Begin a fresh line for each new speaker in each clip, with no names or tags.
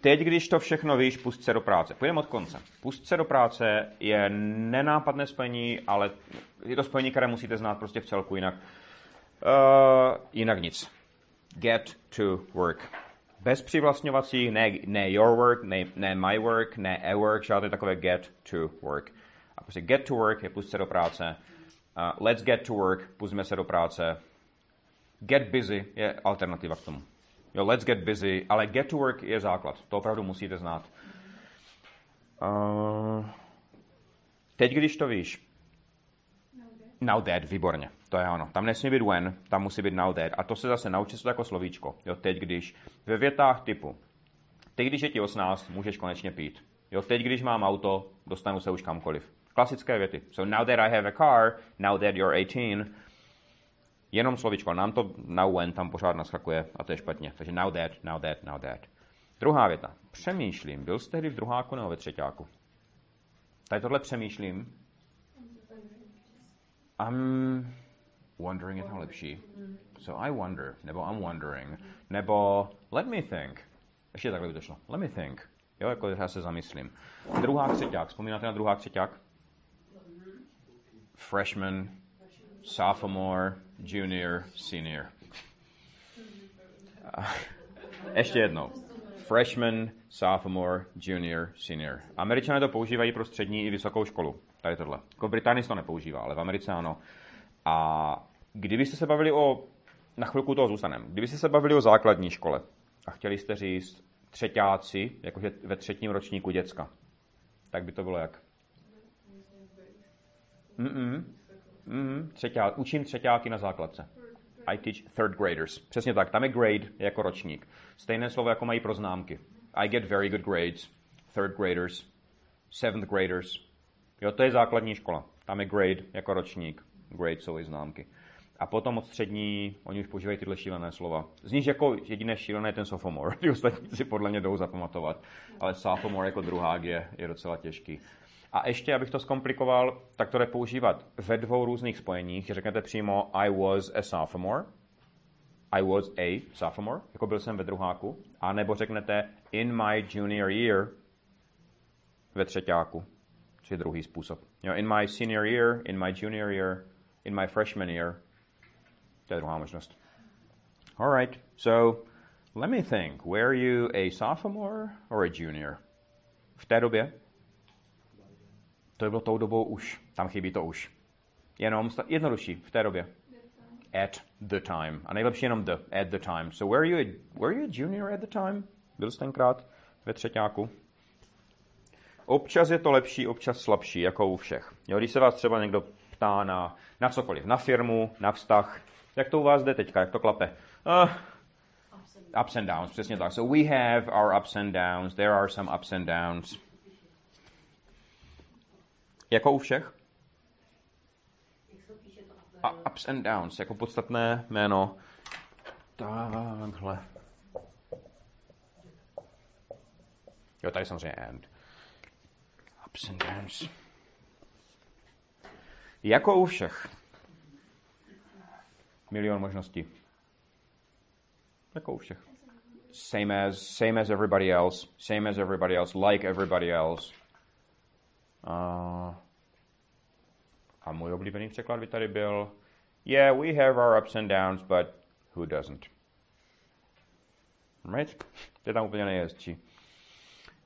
Teď, když to všechno víš, pust se do práce. Půjdeme od konce. Pust se do práce je nenápadné spojení, ale je to spojení, které musíte znát prostě v celku, jinak, uh, jinak nic. Get to work. Bez přivlastňovacích, ne, ne your work, ne, ne my work, ne a work, žádné takové get to work. A prostě get to work je pust se do práce. Uh, let's get to work, pustíme se do práce. Get busy je alternativa k tomu. Jo, let's get busy, ale get to work je základ. To opravdu musíte znát. Uh, teď, když to víš, now that, výborně, to je ono. Tam nesmí být when, tam musí být now that. A to se zase naučí se jako slovíčko. Jo, teď, když ve větách typu, teď, když je ti 18, můžeš konečně pít. Jo, teď, když mám auto, dostanu se už kamkoliv. Klasické věty. So now that I have a car, now that you're 18, Jenom slovičko, nám to now when tam pořád naskakuje a to je špatně. Takže now that, now that, now that. Druhá věta. Přemýšlím. Byl jste tehdy v druháku nebo ve třetíku? Tady tohle přemýšlím. I'm wondering je tam lepší. So I wonder, nebo I'm wondering, nebo let me think. Ještě takhle by to šlo. Let me think. Jo, jako já se zamyslím. Druhák, třeťák. Vzpomínáte na druhák, třeťák? Freshman, sophomore, junior, senior. Ještě jednou. Freshman, sophomore, junior, senior. Američané to používají pro střední i vysokou školu. Tady tohle. Jako v Británii to nepoužívá, ale v Americe ano. A kdybyste se bavili o, na chvilku toho zůstaneme, kdybyste se bavili o základní škole a chtěli jste říct třetíáci, jakože ve třetím ročníku děcka, tak by to bylo jak? Mm-mm. Mm, třetí, učím třetíáky na základce. I teach third graders. Přesně tak, tam je grade jako ročník. Stejné slovo, jako mají pro známky. I get very good grades. Third graders. Seventh graders. Jo, to je základní škola. Tam je grade jako ročník. Grade jsou i známky. A potom od střední, oni už používají tyhle šílené slova. Z nich jako jediné šílené je ten sophomore. Ty ostatní si podle mě jdou zapamatovat. Ale sophomore jako druhák je, je docela těžký. A ještě, abych to zkomplikoval, tak to jde používat ve dvou různých spojeních. Řeknete přímo I was a sophomore, I was a sophomore, jako byl jsem ve druháku, a nebo řeknete in my junior year ve třetíku, je druhý způsob. You know, in my senior year, in my junior year, in my freshman year. To je druhá možnost. All right, so let me think. Were you a sophomore or a junior? V té době to bylo tou dobou už. Tam chybí to už. Jenom jednodušší v té době. At the time. A nejlepší jenom the, at the time. So were you a, were you a junior at the time? Byl jsi tenkrát ve třetíku? Občas je to lepší, občas slabší, jako u všech. Jo, když se vás třeba někdo ptá na, na cokoliv, na firmu, na vztah, jak to u vás jde teďka, jak to klape? Uh, ups and downs, přesně tak. So we have our ups and downs, there are some ups and downs. Jako u všech? A ups and downs, jako podstatné jméno. Takhle. Jo, tady samozřejmě and. Ups and downs. Jako u všech. Milion možností. Jako u všech. Same as, same as everybody else. Same as everybody else. Like everybody else. A, a můj oblíbený překlad by tady byl Yeah, we have our ups and downs, but who doesn't? Right? To je tam úplně nejhezčí.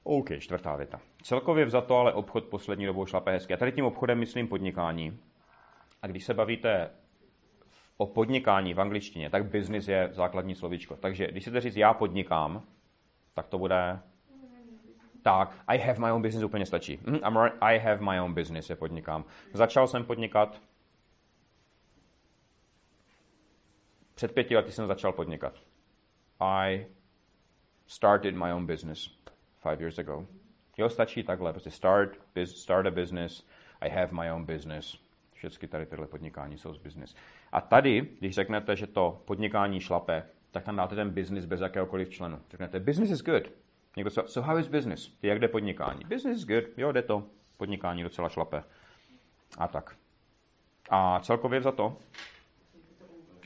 OK, čtvrtá věta. Celkově vzato, ale obchod poslední dobou šlape hezky. A tady tím obchodem myslím podnikání. A když se bavíte o podnikání v angličtině, tak business je základní slovíčko. Takže když se říct já podnikám, tak to bude tak, I have my own business úplně stačí. Mm, I'm right, I have my own business, je podnikám. Začal jsem podnikat. Před pěti lety jsem začal podnikat. I started my own business five years ago. Jo, stačí takhle, prostě start, biz, start a business, I have my own business. Všechny tady tyhle podnikání jsou z business. A tady, když řeknete, že to podnikání šlape, tak tam dáte ten business bez jakéhokoliv členu. Řeknete, business is good. Někdo se, so how is business? Jak jde podnikání? Business is good, jo, jde to. Podnikání docela šlape. A tak. A celkově za to,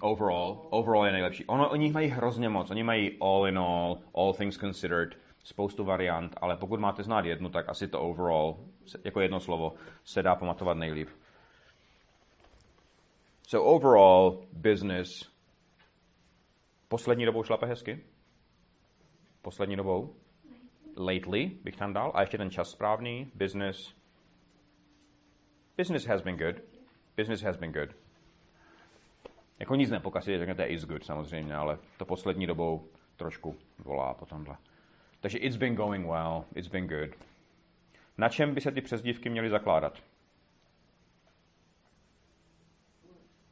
overall, overall je nejlepší. Ono, oni mají hrozně moc. Oni mají all in all, all things considered. spoustu variant, ale pokud máte znát jednu, tak asi to overall, jako jedno slovo, se dá pamatovat nejlíp. So overall, business. Poslední dobou šlape hezky? Poslední dobou? Lately bych tam dal. A ještě ten čas správný. Business. Business has been good. Business has been good. Jako nic nepokazí, řeknete is good samozřejmě, ale to poslední dobou trošku volá po tomhle. Takže it's been going well, it's been good. Na čem by se ty přezdívky měly zakládat?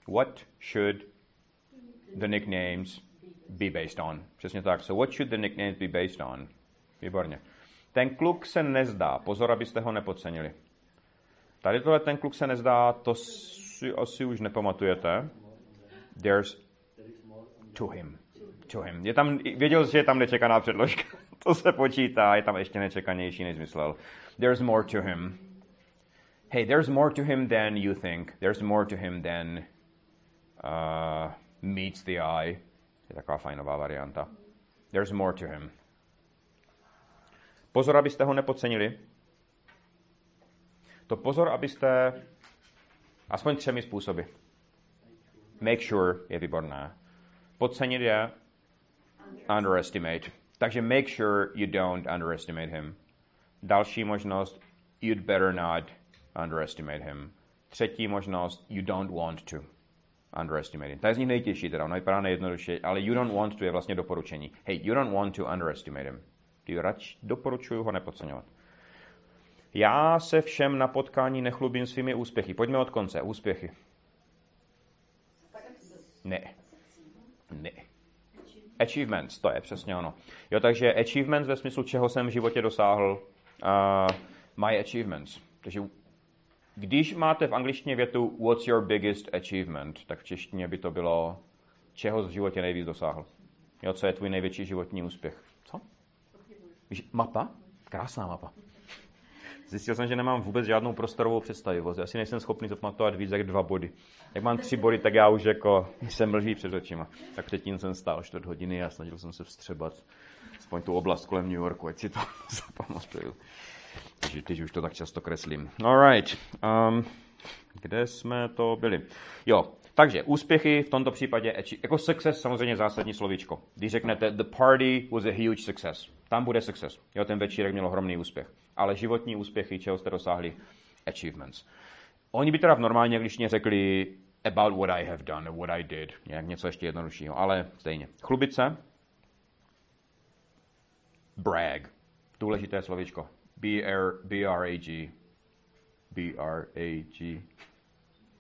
What should the nicknames be based on? Přesně tak. So what should the nicknames be based on? Výborně. Ten kluk se nezdá. Pozor, abyste ho nepodcenili. Tady tohle ten kluk se nezdá, to si asi už nepamatujete. There's to him. To him. Je tam, věděl, že je tam nečekaná předložka. to se počítá, je tam ještě nečekanější, než myslel. There's more to him. Hey, there's more to him than you think. There's more to him than uh, meets the eye. Je taková fajnová varianta. There's more to him. Pozor, abyste ho nepodcenili. To pozor, abyste aspoň třemi způsoby. Make sure je výborné. Podcenit je underestimate. Takže make sure you don't underestimate him. Další možnost, you'd better not underestimate him. Třetí možnost, you don't want to underestimate him. To je z nich nejtěžší teda, ono vypadá nejjednodušší, ale you don't want to je vlastně doporučení. Hey, you don't want to underestimate him. Radši doporučuju ho nepodceňovat. Já se všem na potkání nechlubím svými úspěchy. Pojďme od konce. Úspěchy. Ne. Ne. Achievements, to je přesně ono. Jo, takže achievements ve smyslu, čeho jsem v životě dosáhl. Uh, my achievements. Takže když máte v angličtině větu What's your biggest achievement, tak v češtině by to bylo čeho v životě nejvíc dosáhl. Jo, co je tvůj největší životní úspěch? Co? Mapa? Krásná mapa. Zjistil jsem, že nemám vůbec žádnou prostorovou představivost. Já si nejsem schopný zapamatovat víc jak dva body. Jak mám tři body, tak já už jako jsem mlží před očima. Tak předtím jsem stál čtvrt hodiny a snažil jsem se vstřebat aspoň tu oblast kolem New Yorku, ať si to zapamatuju. Takže teď už to tak často kreslím. Alright. Um, kde jsme to byli? Jo, takže úspěchy v tomto případě, jako success samozřejmě zásadní slovíčko. Když řeknete the party was a huge success, tam bude success. Jo, ten večírek měl ohromný úspěch. Ale životní úspěchy, čeho jste dosáhli, achievements. Oni by teda v normálně angličtině řekli about what I have done, what I did, nějak něco ještě jednoduššího, ale stejně. Chlubit se, brag, důležité slovíčko. B-R, B-R-A-G. B-R-A-G.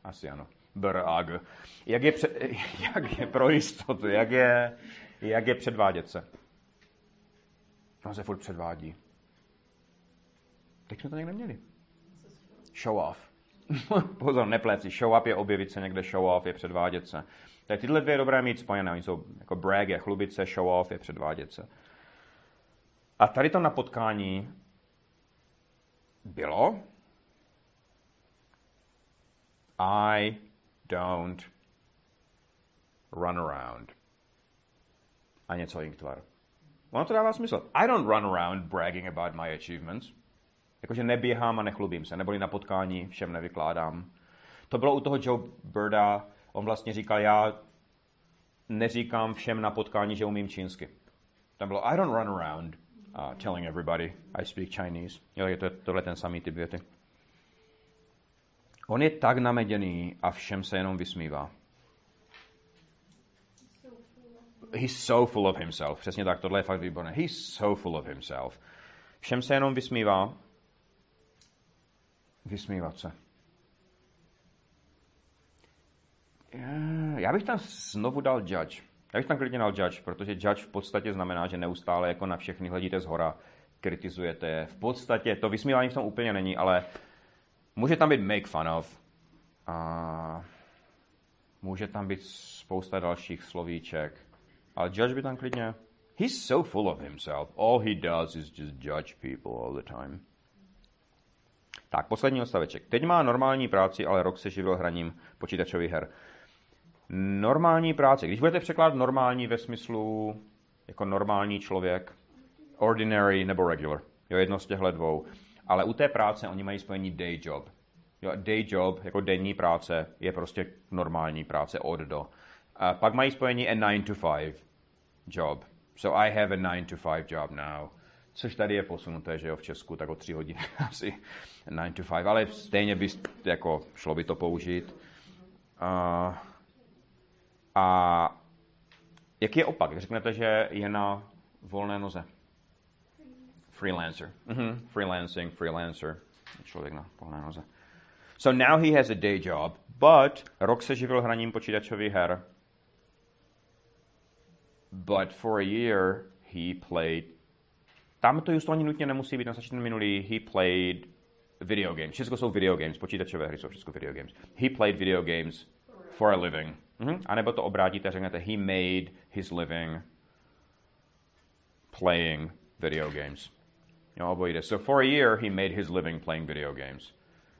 Asi ano. B-R-A-G. Jak je, před, jak je pro jistotu, jak je, jak je předvádět se? No se furt předvádí. Teď jsme to někde měli. Show off. Pozor, nepleci. Show up je objevit se někde, show off je předvádět se. Tak tyhle dvě je dobré mít spojené. Oni jsou jako brag je chlubit se, show off je předvádět se. A tady to na potkání bylo I don't run around. A něco tvar. Ono to dává smysl. I don't run around bragging about my achievements. Jakože neběhám a nechlubím se, neboli na potkání všem nevykládám. To bylo u toho Joe Birda, on vlastně říkal, já neříkám všem na potkání, že umím čínsky. Tam bylo, I don't run around uh, telling everybody I speak Chinese. Jo, je to tohle ten samý typ věty. On je tak nameděný a všem se jenom vysmívá. He's so full of himself. Přesně tak, tohle je fakt výborné. He's so full of himself. Všem se jenom vysmívá. Vysmívat se. Já bych tam znovu dal judge. Já bych tam klidně dal judge, protože judge v podstatě znamená, že neustále jako na všechny hledíte zhora, kritizujete. V podstatě to vysmívání v tom úplně není, ale může tam být make fun of. A může tam být spousta dalších slovíček. Ale judge by tam klidně... He's so full of himself. All he does is just judge people all the time. Tak, poslední odstaveček. Teď má normální práci, ale rok se živil hraním počítačových her. Normální práce. Když budete překládat normální ve smyslu jako normální člověk, ordinary nebo regular. Jo, jedno z těchto dvou. Ale u té práce oni mají spojení day job. Jo, day job, jako denní práce, je prostě normální práce od do. A pak mají spojení a 9 to 5 job. So I have a 9 to 5 job now. Což tady je posunuté, že jo, v Česku, tak o tři hodiny asi 9 to 5, ale stejně by, jako, šlo by to použít. A, a jaký je opak? Jak řeknete, že je na volné noze? Freelancer. Mm-hmm. Freelancing, freelancer. Člověk na volné noze. So now he has a day job, but rok se živil hraním počítačových her. But for a year he played tam to just ani nutně nemusí být na začátku minulý. He played video games. Všechno jsou video games. Počítačové hry jsou všechno video games. He played video games for a living. Mm-hmm. A nebo to obrátíte řeknete, he made his living playing video games. Jo, obojí. So for a year, he made his living playing video games.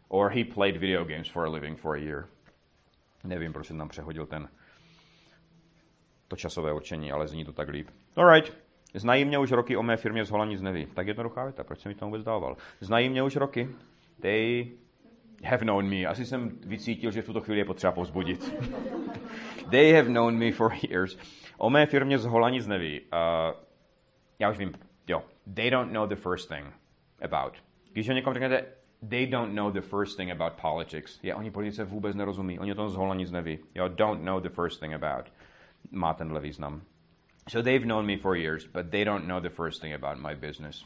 Or he played video games for a living for a year. Nevím, proč jsem tam přehodil ten to časové určení, ale zní to tak líp. Alright. Znají mě už roky, o mé firmě z Hola nic neví. Tak jednoduchá věta, proč jsem mi to vůbec dával? Znají mě už roky. They have known me. Asi jsem vycítil, že v tuto chvíli je potřeba povzbudit. They have known me for years. O mé firmě z Hola nic neví. Uh, já už vím, jo. They don't know the first thing about. Když o někom řeknete, they don't know the first thing about politics. Je, oni politice vůbec nerozumí. Oni o tom z Hola nic neví. Jo, don't know the first thing about. Má tenhle význam. So they've known me for years, but they don't know the first thing about my business.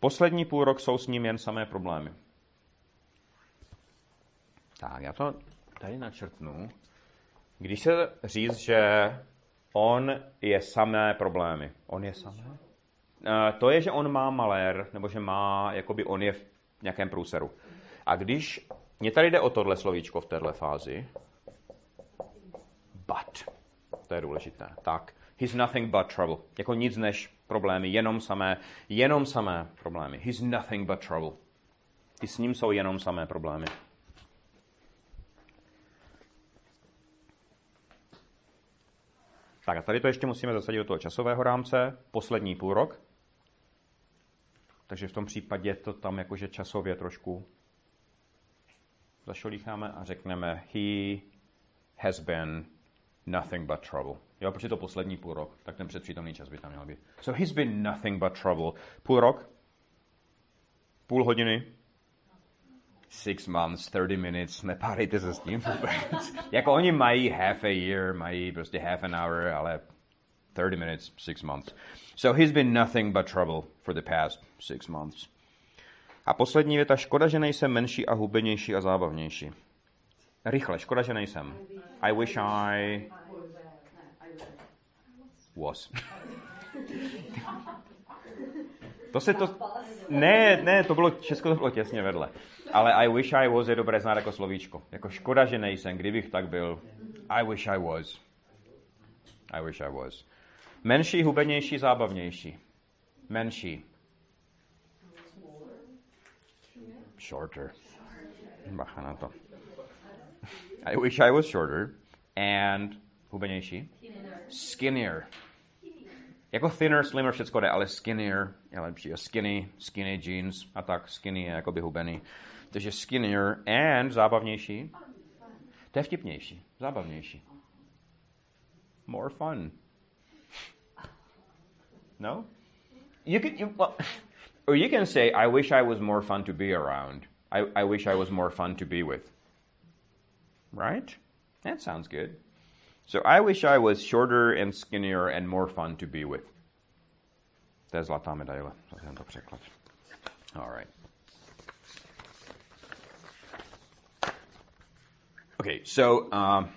Poslední půl rok jsou s ním jen samé problémy. Tak, já to tady načrtnu. Když se říct, že on je samé problémy. On je samé? Uh, to je, že on má malér, nebo že má, jakoby on je v nějakém průseru. A když, mě tady jde o tohle slovíčko v této fázi, but to je důležité. Tak, he's nothing but trouble. Jako nic než problémy, jenom samé, jenom samé problémy. He's nothing but trouble. I s ním jsou jenom samé problémy. Tak a tady to ještě musíme zasadit do toho časového rámce. Poslední půl rok. Takže v tom případě to tam jakože časově trošku zašolícháme a řekneme he has been nothing but trouble. Jo, protože to poslední půl rok, tak ten předpřítomný čas by tam měl být. So he's been nothing but trouble. Půl rok, půl hodiny, six months, 30 minutes, nepárejte se s tím vůbec. jako oni mají half a year, mají prostě half an hour, ale 30 minutes, six months. So he's been nothing but trouble for the past six months. A poslední věta, škoda, že nejsem menší a hubenější a zábavnější. Rychle, škoda, že nejsem. I wish I was. To se to... Ne, ne, to bylo, Česko to bylo těsně vedle. Ale I wish I was je dobré znát jako slovíčko. Jako škoda, že nejsem, kdybych tak byl. I wish I was. I wish I was. Menší, hubenější, zábavnější. Menší. Shorter. Bacha na to. I wish I was shorter. And hubenější. Skinnier. Jako thinner, slimmer, všecko jde, ale skinnier je lepší. A skinny, skinny jeans a tak skinny je jako by hubený. Takže skinnier and zábavnější. To je vtipnější, zábavnější. More fun. No? You could, you, well, or you can say, I wish I was more fun to be around. I, I wish I was more fun to be with. Right? That sounds good. So I wish I was shorter and skinnier and more fun to be with. Tento. All right. Okay, so um,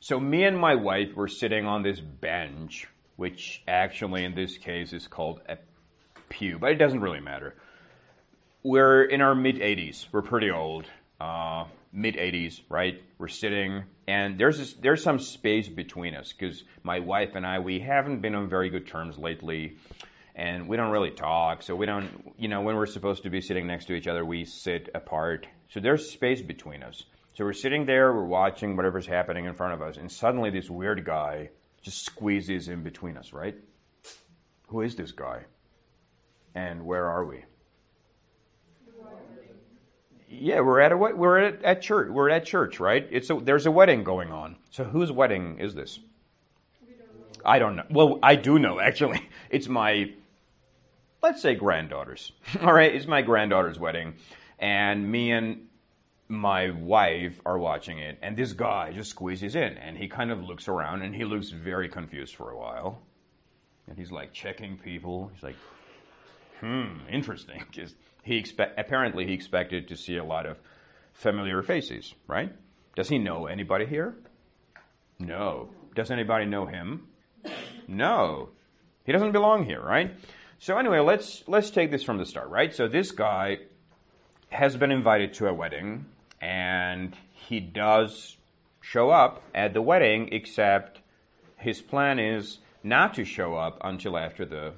so me and my wife were sitting on this bench, which actually in this case is called a pew, but it doesn't really matter. We're in our mid 80s. We're pretty old. Uh, mid 80s, right? We're sitting, and there's this, there's some space between us because my wife and I we haven't been on very good terms lately, and we don't really talk. So we don't, you know, when we're supposed to be sitting next to each other, we sit apart. So there's space between us. So we're sitting there, we're watching whatever's happening in front of us, and suddenly this weird guy just squeezes in between us, right? Who is this guy? And where are we? Yeah, we're at a we're at, at church. We're at church, right? It's a, there's a wedding going on. So whose wedding is this? I don't know. Well, I do know actually. It's my let's say granddaughter's. All right, it's my granddaughter's wedding, and me and my wife are watching it, and this guy just squeezes in, and he kind of looks around, and he looks very confused for a while, and he's like checking people. He's like, "Hmm, interesting." Just he expect apparently he expected to see a lot of familiar faces, right? Does he know anybody here? No. Does anybody know him? No. He doesn't belong here, right? So anyway, let's let's take this from the start, right? So this guy has been invited to a wedding and he does show up at the wedding except his plan is not to show up until after the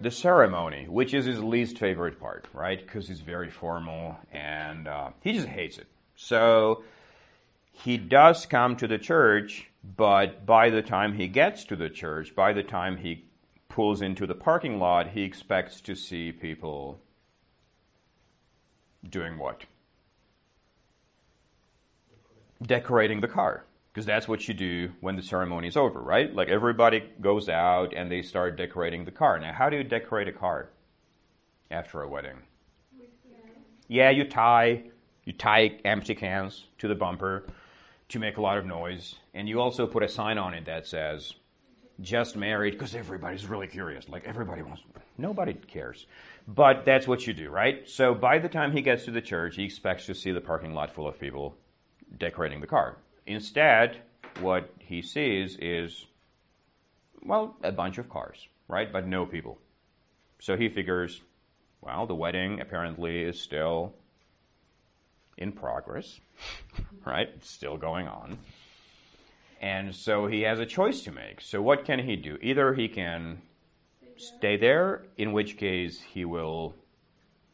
the ceremony, which is his least favorite part, right? Because it's very formal and uh, he just hates it. So he does come to the church, but by the time he gets to the church, by the time he pulls into the parking lot, he expects to see people doing what? Decorating the car because that's what you do when the ceremony is over, right? Like everybody goes out and they start decorating the car. Now, how do you decorate a car after a wedding? Yeah, you tie you tie empty cans to the bumper to make a lot of noise, and you also put a sign on it that says "just married" because everybody's really curious. Like everybody wants. Nobody cares, but that's what you do, right? So by the time he gets to the church, he expects to see the parking lot full of people decorating the car. Instead, what he sees is, well, a bunch of cars, right? But no people. So he figures, well, the wedding apparently is still in progress, right? It's still going on. And so he has a choice to make. So what can he do? Either he can stay there, in which case he will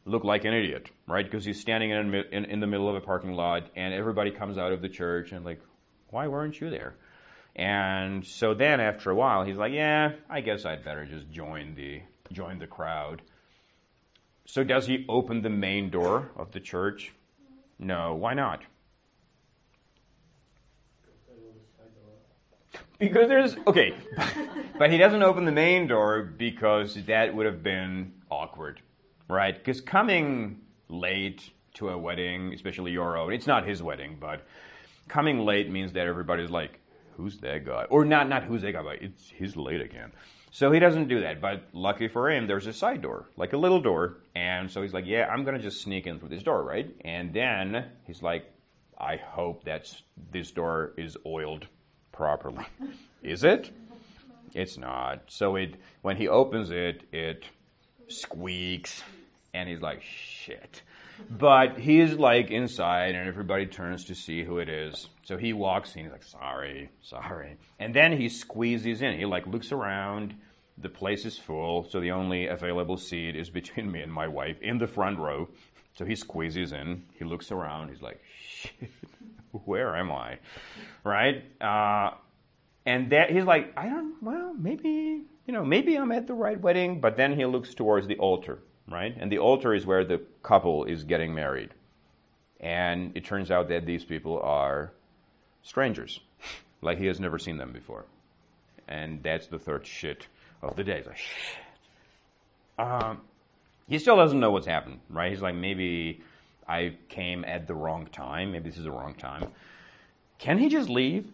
look like an idiot, right? Because he's standing in, in, in the middle of a parking lot, and everybody comes out of the church and like, why weren't you there? And so then after a while, he's like, yeah, I guess I'd better just join the join the crowd. So does he open the main door of the church? No. Why not? Because there's okay, but he doesn't open the main door because that would have been awkward right? Because coming late to a wedding, especially your own, it's not his wedding, but coming late means that everybody's like, who's that guy? Or not, not who's that guy, but it's he's late again. So he doesn't do that. But lucky for him, there's a side door, like a little door. And so he's like, yeah, I'm going to just sneak in through this door, right? And then he's like, I hope that this door is oiled properly. is it? It's not. So it when he opens it, it squeaks, and he's like, shit. But he's like inside, and everybody turns to see who it is. So he walks in, he's like, sorry, sorry. And then he squeezes in. He like looks around. The place is full, so the only available seat is between me and my wife in the front row. So he squeezes in. He looks around. He's like, shit, where am I? Right? Uh, and that he's like, I don't, well, maybe, you know, maybe I'm at the right wedding, but then he looks towards the altar, right? And the altar is where the couple is getting married. And it turns out that these people are strangers, like he has never seen them before. And that's the third shit of the day. Like. Um, he still doesn't know what's happened, right? He's like, maybe I came at the wrong time. Maybe this is the wrong time. Can he just leave?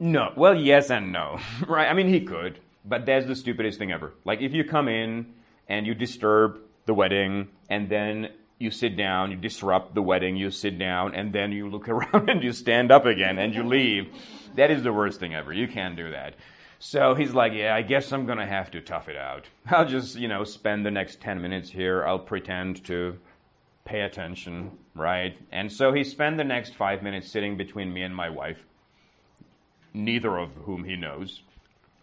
No. Well, yes and no. right? I mean, he could, but that's the stupidest thing ever. Like, if you come in and you disturb the wedding, and then you sit down, you disrupt the wedding, you sit down, and then you look around and you stand up again and you leave. That is the worst thing ever. You can't do that. So he's like, yeah, I guess I'm going to have to tough it out. I'll just, you know, spend the next 10 minutes here. I'll pretend to pay attention, right? And so he spent the next five minutes sitting between me and my wife neither of whom he knows.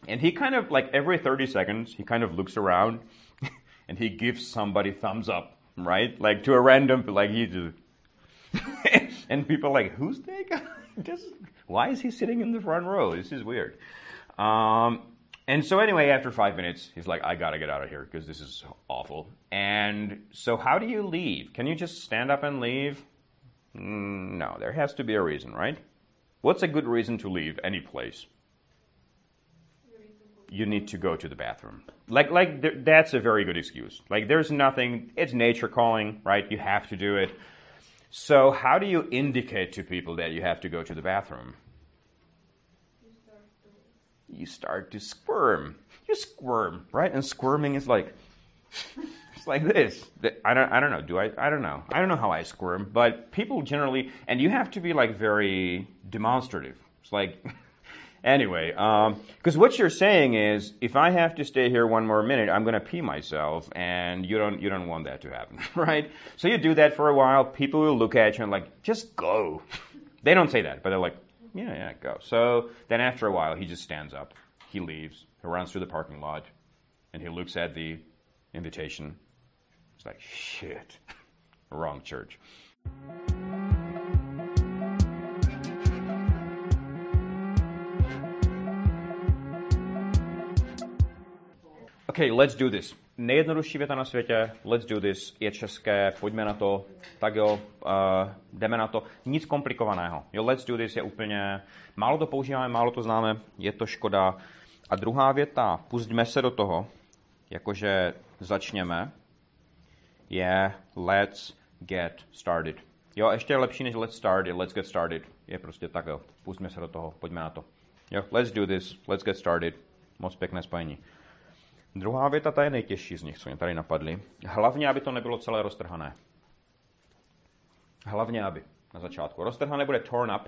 And he kind of, like every 30 seconds, he kind of looks around and he gives somebody thumbs up, right? Like to a random, like he just, and people like, who's that guy? Just, why is he sitting in the front row? This is weird. Um, and so anyway, after five minutes, he's like, I gotta get out of here because this is awful. And so how do you leave? Can you just stand up and leave? Mm, no, there has to be a reason, right? What's a good reason to leave any place? You need to go to the bathroom. Like, like th- that's a very good excuse. Like, there's nothing. It's nature calling, right? You have to do it. So, how do you indicate to people that you have to go to the bathroom? You start to squirm. You squirm, right? And squirming is like it's like this. I don't I don't know. Do I I don't know. I don't know how I squirm, but people generally and you have to be like very demonstrative. It's like anyway, because um, what you're saying is, if I have to stay here one more minute, I'm going to pee myself, and you don't you don't want that to happen, right? So you do that for a while. People will look at you and like, just go. they don't say that, but they're like, yeah, yeah, go. So then after a while, he just stands up. He leaves. He runs through the parking lot, and he looks at the invitation. It's like, shit, wrong church. Okay, let's do this. Nejjednodušší věta na světě, let's do this, je české, pojďme na to, tak jo, uh, jdeme na to. Nic komplikovaného. Jo, let's do this je úplně, málo to používáme, málo to známe, je to škoda. A druhá věta, pustíme se do toho, jakože začněme, je let's get started. Jo, ještě lepší než let's start je let's get started. Je prostě tak jo, pustíme se do toho, pojďme na to. Jo, let's do this, let's get started. Moc pěkné spojení. Druhá věta, ta je nejtěžší z nich, co mě tady napadly. Hlavně, aby to nebylo celé roztrhané. Hlavně, aby na začátku. Roztrhané bude torn up,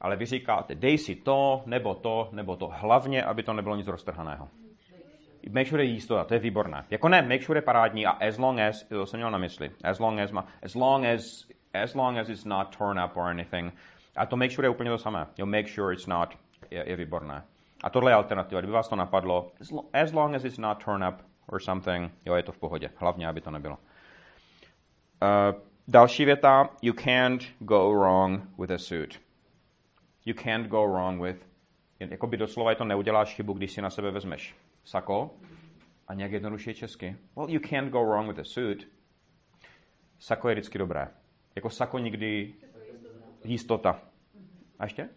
ale vy říkáte, dej si to, nebo to, nebo to. Hlavně, aby to nebylo nic roztrhaného. Make sure je jistota, to je výborné. Jako ne, make sure je parádní a as long as, to jsem měl na mysli, as long as, as long as, as long as it's not torn up or anything. A to make sure je úplně to samé. Jo, make sure it's not, je, je výborné. A tohle je alternativa. Kdyby vás to napadlo, as long as it's not torn up or something, jo, je to v pohodě. Hlavně, aby to nebylo. Uh, další věta. You can't go wrong with a suit. You can't go wrong with. Jakoby doslova je to neuděláš chybu, když si na sebe vezmeš sako a nějak jednoduše česky. Well, you can't go wrong with a suit. Sako je vždycky dobré. Jako sako nikdy jistota. A ještě?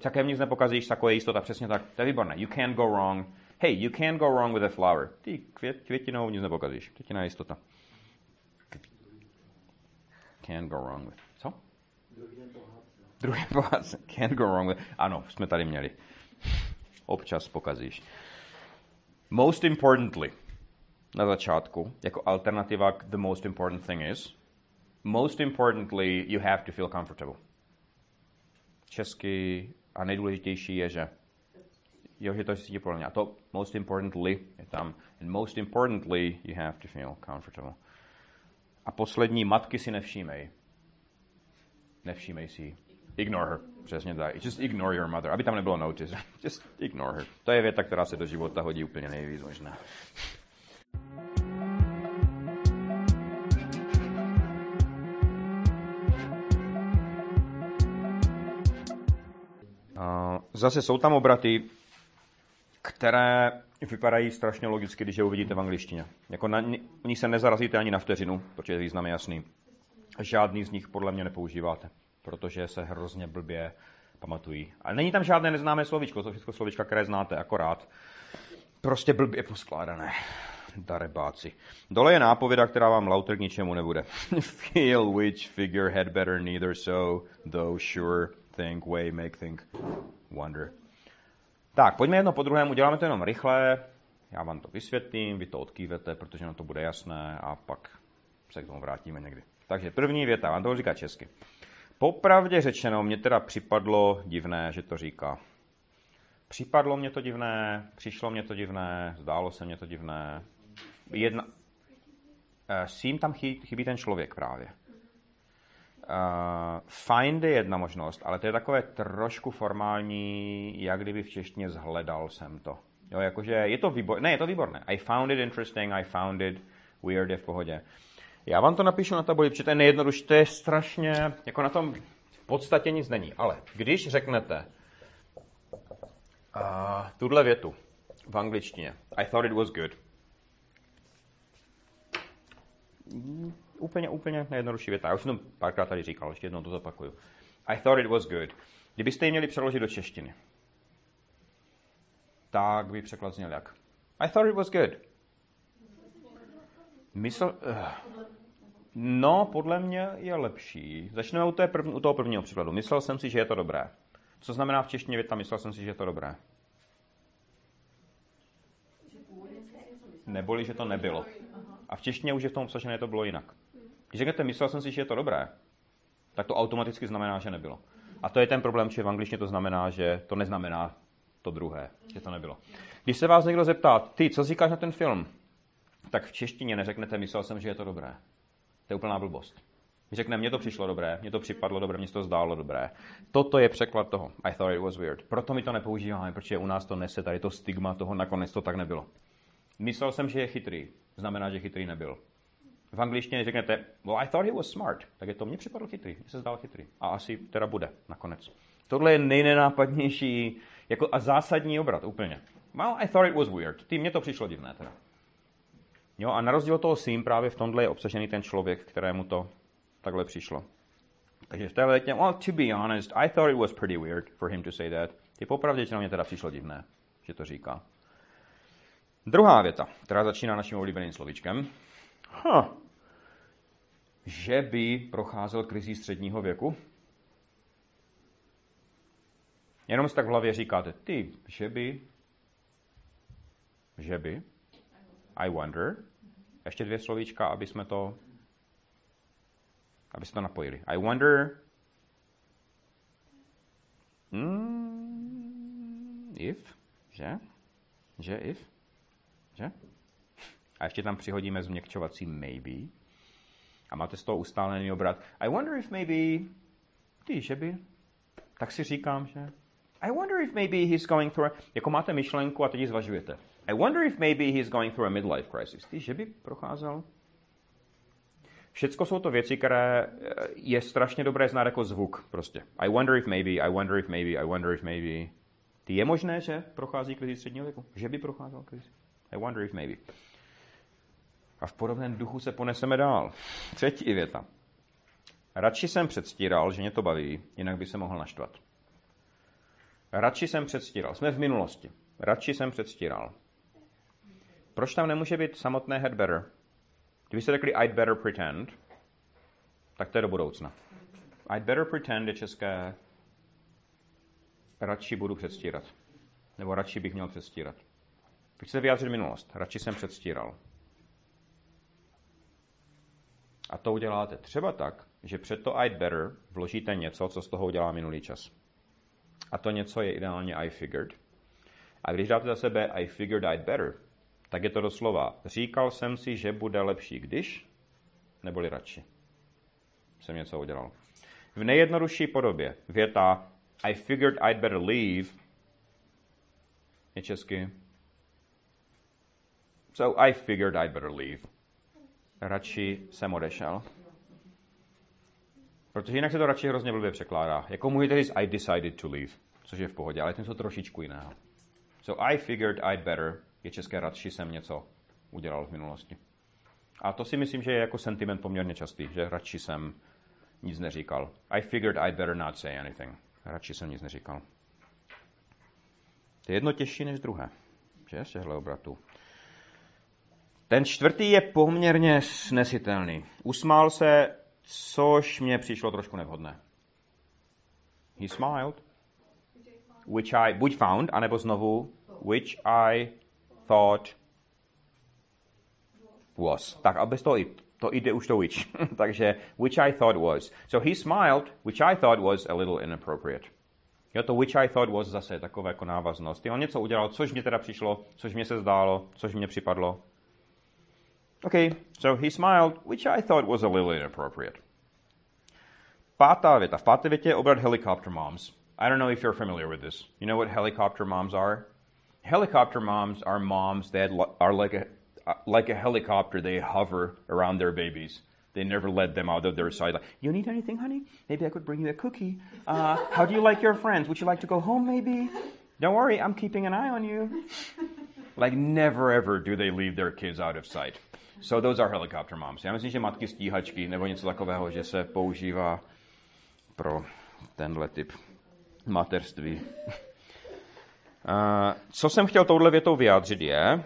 Sakem nic nepokazíš, sako je jistota, přesně tak. To je výborné. You can't go wrong. Hey, you can't go wrong with a flower. Ty květ, květinou nic nepokazíš. Květina je jistota. Can't go wrong with. Co? Druhý pohádce. Can't go wrong with. Ano, jsme tady měli. Občas pokazíš. Most importantly, na začátku, jako alternativa k the most important thing is, most importantly, you have to feel comfortable. Česky a nejdůležitější je, že jo, že to si mě. A to most importantly je tam. And most importantly, you have to feel comfortable. A poslední, matky si nevšímej. Nevšímej si Ignore her. Přesně tak. Just ignore your mother. Aby tam nebylo notice. Just ignore her. To je věta, která se do života hodí úplně nejvíc možná. Zase jsou tam obraty, které vypadají strašně logicky, když je uvidíte v angličtině. Jako na, u nich se nezarazíte ani na vteřinu, protože význam je jasný. Žádný z nich podle mě nepoužíváte, protože se hrozně blbě pamatují. A není tam žádné neznámé slovíčko, to všechno slovíčka, které znáte, akorát. Prostě blbě poskládané. Darebáci. Dole je nápověda, která vám lauter k ničemu nebude. Feel which figure had better neither so, though sure, think, way, make, think, wonder. Tak, pojďme jedno po druhém, uděláme to jenom rychle, já vám to vysvětlím, vy to odkývete, protože nám to bude jasné a pak se k tomu vrátíme někdy. Takže první věta, vám to říká česky. Popravdě řečeno, mě teda připadlo divné, že to říká. Připadlo mě to divné, přišlo mě to divné, zdálo se mě to divné. Jedna... Uh, sím tam chybí, ten člověk právě. Uh, find je jedna možnost, ale to je takové trošku formální, jak kdyby v češtině zhledal jsem to. Jo, jakože je to výborné, ne, je to výborné. I found it interesting, I found it weird, je v pohodě. Já vám to napíšu na tabuli, protože to je nejjednodušší, to je strašně, jako na tom podstatě nic není. Ale když řeknete uh, tuhle větu v angličtině, I thought it was good, Mm, úplně, úplně nejjednodušší věta. Já už jsem to párkrát tady říkal, ještě jednou to zopakuju. I thought it was good. Kdybyste ji měli přeložit do češtiny, tak by překlad zněl jak? I thought it was good. Mysl... Uh, no, podle mě je lepší. Začneme u, té u toho prvního příkladu. Myslel jsem si, že je to dobré. Co znamená v češtině věta, myslel jsem si, že je to dobré? Neboli, že to nebylo. A v češtině už je v tom obsažené, to bylo jinak. Když řeknete, myslel jsem si, že je to dobré, tak to automaticky znamená, že nebylo. A to je ten problém, že v angličtině to znamená, že to neznamená to druhé, že to nebylo. Když se vás někdo zeptá, ty, co říkáš na ten film, tak v češtině neřeknete, myslel jsem, že je to dobré. To je úplná blbost. Když řekne, mně to přišlo dobré, mně to připadlo dobré, mně to zdálo dobré. Toto je překlad toho. I thought it was weird. Proto my to nepoužíváme, protože u nás to nese tady to stigma toho, nakonec to tak nebylo. Myslel jsem, že je chytrý. Znamená, že chytrý nebyl. V angličtině řeknete, well, I thought he was smart. Tak je to, mně připadl chytrý, mně se zdál chytrý. A asi teda bude nakonec. Tohle je nejnenápadnější jako a zásadní obrat úplně. Well, I thought it was weird. Ty, mně to přišlo divné teda. Jo, a na rozdíl od toho sim právě v tomhle je obsažený ten člověk, kterému to takhle přišlo. Takže v té letě, well, to be honest, I thought it was pretty weird for him to say that. Ty popravdě, že na mě teda přišlo divné, že to říká. Druhá věta, která začíná naším oblíbeným slovíčkem. Huh. Že by procházel krizí středního věku? Jenom si tak v hlavě říkáte, ty, že by, že by, I wonder, ještě dvě slovíčka, aby jsme to, aby jsme to napojili. I wonder, mm, if, že, že if, že? A ještě tam přihodíme změkčovací maybe. A máte z toho ustálený obrat. I wonder if maybe... Ty, že by? Tak si říkám, že... I wonder if maybe he's going through... Jako máte myšlenku a teď ji zvažujete. I wonder if maybe he's going through a midlife crisis. Ty, že by procházel? Všecko jsou to věci, které eh, je strašně dobré znát jako zvuk prostě. I wonder if maybe, I wonder if maybe, I wonder if maybe. Ty je možné, že prochází krizi středního věku? Že by procházel krizi? I wonder if maybe. A v podobném duchu se poneseme dál. Třetí věta. Radši jsem předstíral, že mě to baví, jinak by se mohl naštvat. Radši jsem předstíral. Jsme v minulosti. Radši jsem předstíral. Proč tam nemůže být samotné had better? Kdybyste řekli I'd better pretend, tak to je do budoucna. I'd better pretend je české radši budu předstírat. Nebo radši bych měl předstírat. Pojď se vyjádřit minulost. Radši jsem předstíral. A to uděláte třeba tak, že před to I'd better vložíte něco, co z toho udělá minulý čas. A to něco je ideálně I figured. A když dáte za sebe I figured I'd better, tak je to doslova. Říkal jsem si, že bude lepší, když, neboli radši. Jsem něco udělal. V nejjednodušší podobě věta I figured I'd better leave je česky So I figured I'd better leave. Radši jsem odešel. Protože jinak se to radši hrozně blbě překládá. Jako můžete říct I decided to leave, což je v pohodě, ale to trošičku jiného. So I figured I'd better je české radši jsem něco udělal v minulosti. A to si myslím, že je jako sentiment poměrně častý, že radši jsem nic neříkal. I figured I'd better not say anything. Radši jsem nic neříkal. To je jedno těžší než druhé. Že? Z těchto obratů. Ten čtvrtý je poměrně snesitelný. Usmál se, což mě přišlo trošku nevhodné. He smiled. Which I, buď found, anebo znovu, which I thought was. Tak a bez toho i, to jde už to which. Takže which I thought was. So he smiled, which I thought was a little inappropriate. Jo, to which I thought was zase takové jako návaznost. On něco udělal, což mě teda přišlo, což mě se zdálo, což mě připadlo. Okay, so he smiled, which I thought was a little inappropriate. Pátá věta. V páté větě je obrat helicopter moms. I don't know if you're familiar with this. You know what helicopter moms are? Helicopter moms are moms that are like a, like a helicopter. They hover around their babies. They never let them out of their sight. Like, you need anything, honey? Maybe I could bring you a cookie. Uh, how do you like your friends? Would you like to go home, maybe? Don't worry, I'm keeping an eye on you. Like, never ever do they leave their kids out of sight. So those are helicopter moms. Já myslím, že matky stíhačky nebo něco takového, že se používá pro tenhle typ materství. Co jsem chtěl touhle větou vyjádřit je,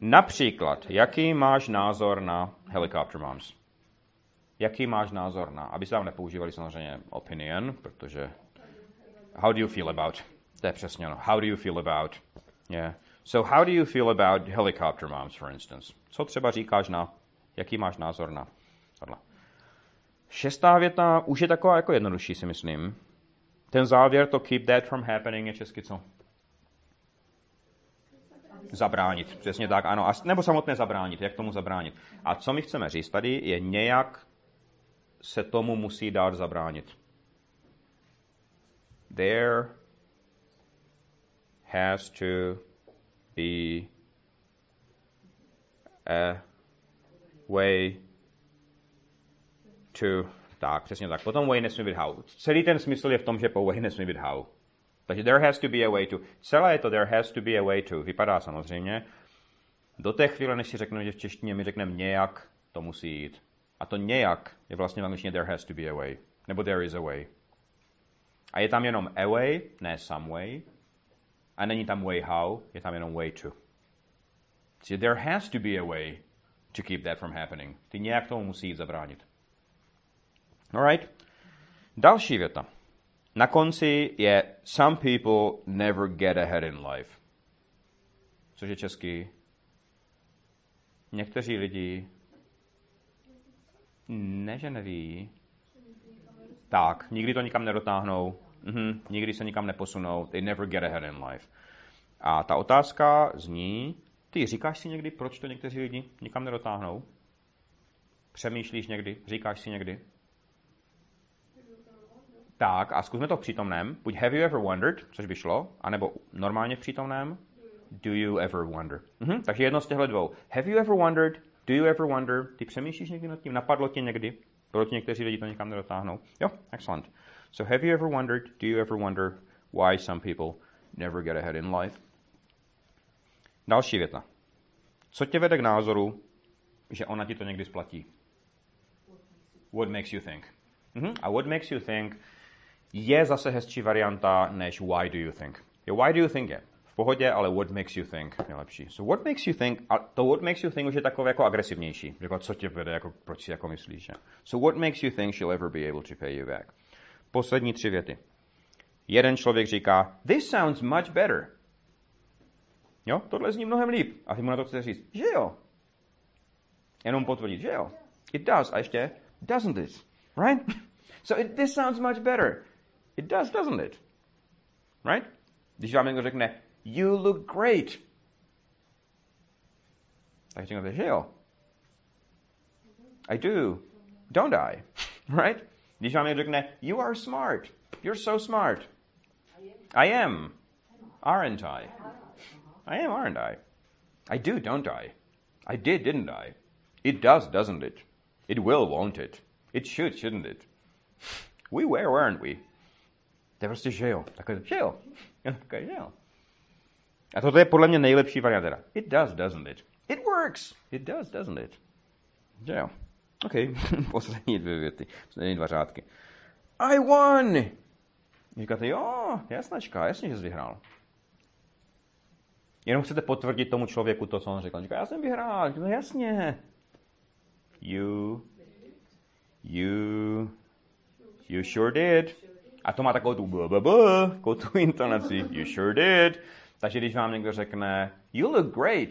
například, jaký máš názor na helicopter moms? Jaký máš názor na, aby se tam nepoužívali samozřejmě opinion, protože how do you feel about? To je přesně ono. How do you feel about? Yeah. So how do you feel about helicopter moms, for instance? Co třeba říkáš na, jaký máš názor na tohle? Šestá věta už je taková jako jednodušší, si myslím. Ten závěr, to keep that from happening, je česky co? Zabránit, přesně tak, ano. A, nebo samotné zabránit, jak tomu zabránit. A co my chceme říct tady, je nějak se tomu musí dát zabránit. There has to be a way to, tak, přesně tak. Potom way nesmí být how. Celý ten smysl je v tom, že po way nesmí být how. Takže there has to be a way to. Celé je to there has to be a way to. Vypadá samozřejmě. Do té chvíle, než si řekneme, že v češtině my řekneme nějak, to musí jít. A to nějak je vlastně v angličtině there has to be a way. Nebo there is a way. A je tam jenom a way, ne some way. A není tam way how, je tam jenom way to. So there has to be a way to keep that from happening. Ty nějak tomu musí jít zabránit. Alright? Další věta. Na konci je Some people never get ahead in life. Což je český. Někteří lidi ne, že neví. Tak, nikdy to nikam nedotáhnou. Mhm, nikdy se nikam neposunou. They never get ahead in life. A ta otázka zní, ty říkáš si někdy, proč to někteří lidi nikam nedotáhnou? Přemýšlíš někdy? Říkáš si někdy? Tak, a zkusme to v přítomném. Buď have you ever wondered, což by šlo, anebo normálně v přítomném. Do you ever wonder? Mhm, takže jedno z těchto dvou. Have you ever wondered? Do you ever wonder? Ty přemýšlíš někdy nad tím? Napadlo tě někdy? Proč někteří lidi to někam nedotáhnou? Jo, excellent. So have you ever wondered? Do you ever wonder why some people never get ahead in life? Další věta. Co tě vede k názoru, že ona ti to někdy splatí? What makes you think? Mm-hmm. A what makes you think je zase hezčí varianta než why do you think. Jo, why do you think je v pohodě, ale what makes you think je lepší. So what makes you think, a to what makes you think už je takové jako agresivnější. Jako co tě vede, jako proč si jako myslíš. Že? So what makes you think she'll ever be able to pay you back? Poslední tři věty. Jeden člověk říká, this sounds much better. Jo, tohle zní mnohem líp. A ty mu na to chceš říct, že jo. Jenom potvrdit, že jo. It does. A ještě, doesn't it? Right? So it, this sounds much better. It does, doesn't it? Right? You look great. Tak řeknete, že jo. I do. Don't I? Right? You are smart. You're so smart. I am. Aren't I? I am, aren't I? I do, don't I? I did, didn't I? It does, doesn't it? It will, won't it? It should, shouldn't it? We were, weren't we? To je prostě že jo. Takové, že jo. Takové, že jo. A toto je podle mě nejlepší varianta. It does, doesn't it? It works. It does, doesn't it? Že jo. OK, poslední dvě věty, poslední dva řádky. I won! Říkáte, jo, jasnačka, jasně, že jsi vyhrál. Jenom chcete potvrdit tomu člověku to, co on řekl. Říká, já jsem vyhrál. No jasně. You, you, you sure did. A to má takovou tu b, b, b, takovou tu intonaci. You sure did. Takže když vám někdo řekne, you look great.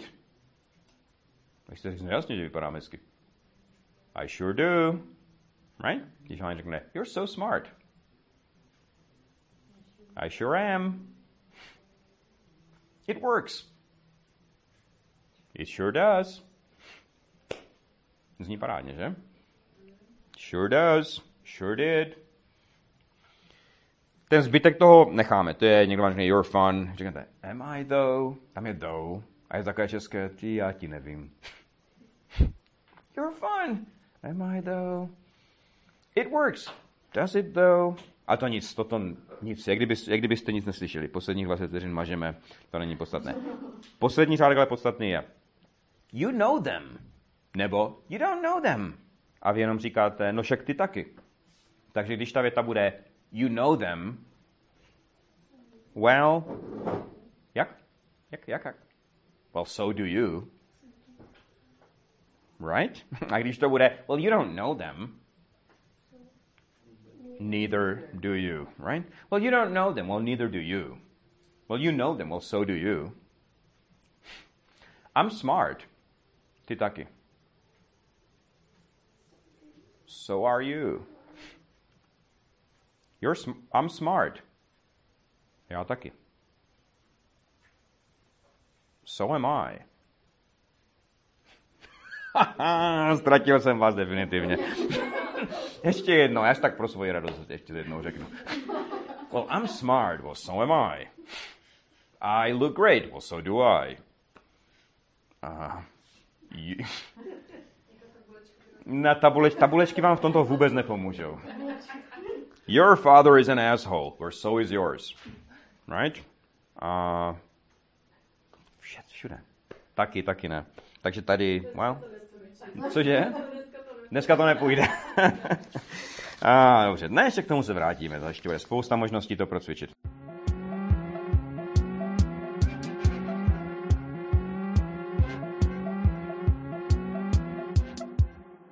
Tak jste říct, jasně, že vypadám hezky. I sure do. Right? Když vám řekne, you're so smart. I sure am. It works. It sure does. Zní parádně, že? Sure does. Sure did. Ten zbytek toho necháme. To je někdo vám řekne, you're fun. Říkáte, am I though? Tam je though. A je takové české, ty já ti nevím. you're fun. Am I though? It works. Does it though? A to nic, toto nic, jak, kdyby, jak kdybyste nic neslyšeli. Posledních 20 vteřin mažeme, to není podstatné. Poslední řádek ale podstatný je. You know them. Nebo you don't know them. A vy jenom říkáte, no však ty taky. Takže když ta věta bude you know them, well, jak? Jak, jak, jak? Well, so do you. Right? Když to bude, well, you don't know them, neither do you, right? Well, you don't know them, well, neither do you. Well, you know them, well, so do you. I'm smart. Ty taky. So are you. You're sm- I'm smart. Já taky. So am I. Ztratil jsem vás definitivně. ještě jednou, já tak pro svoji radost ještě jednou řeknu. Well, I'm smart. Well, so am I. I look great. Well, so do I. Uh, you... Na tabuleč, tabulečky vám v tomto vůbec nepomůžou. Your father is an asshole, or so is yours. Right? Uh, všude. Taky, taky ne. Takže tady, well, cože? Dneska to nepůjde. A, dobře, dnes k tomu se vrátíme, ještě bude spousta možností to procvičit.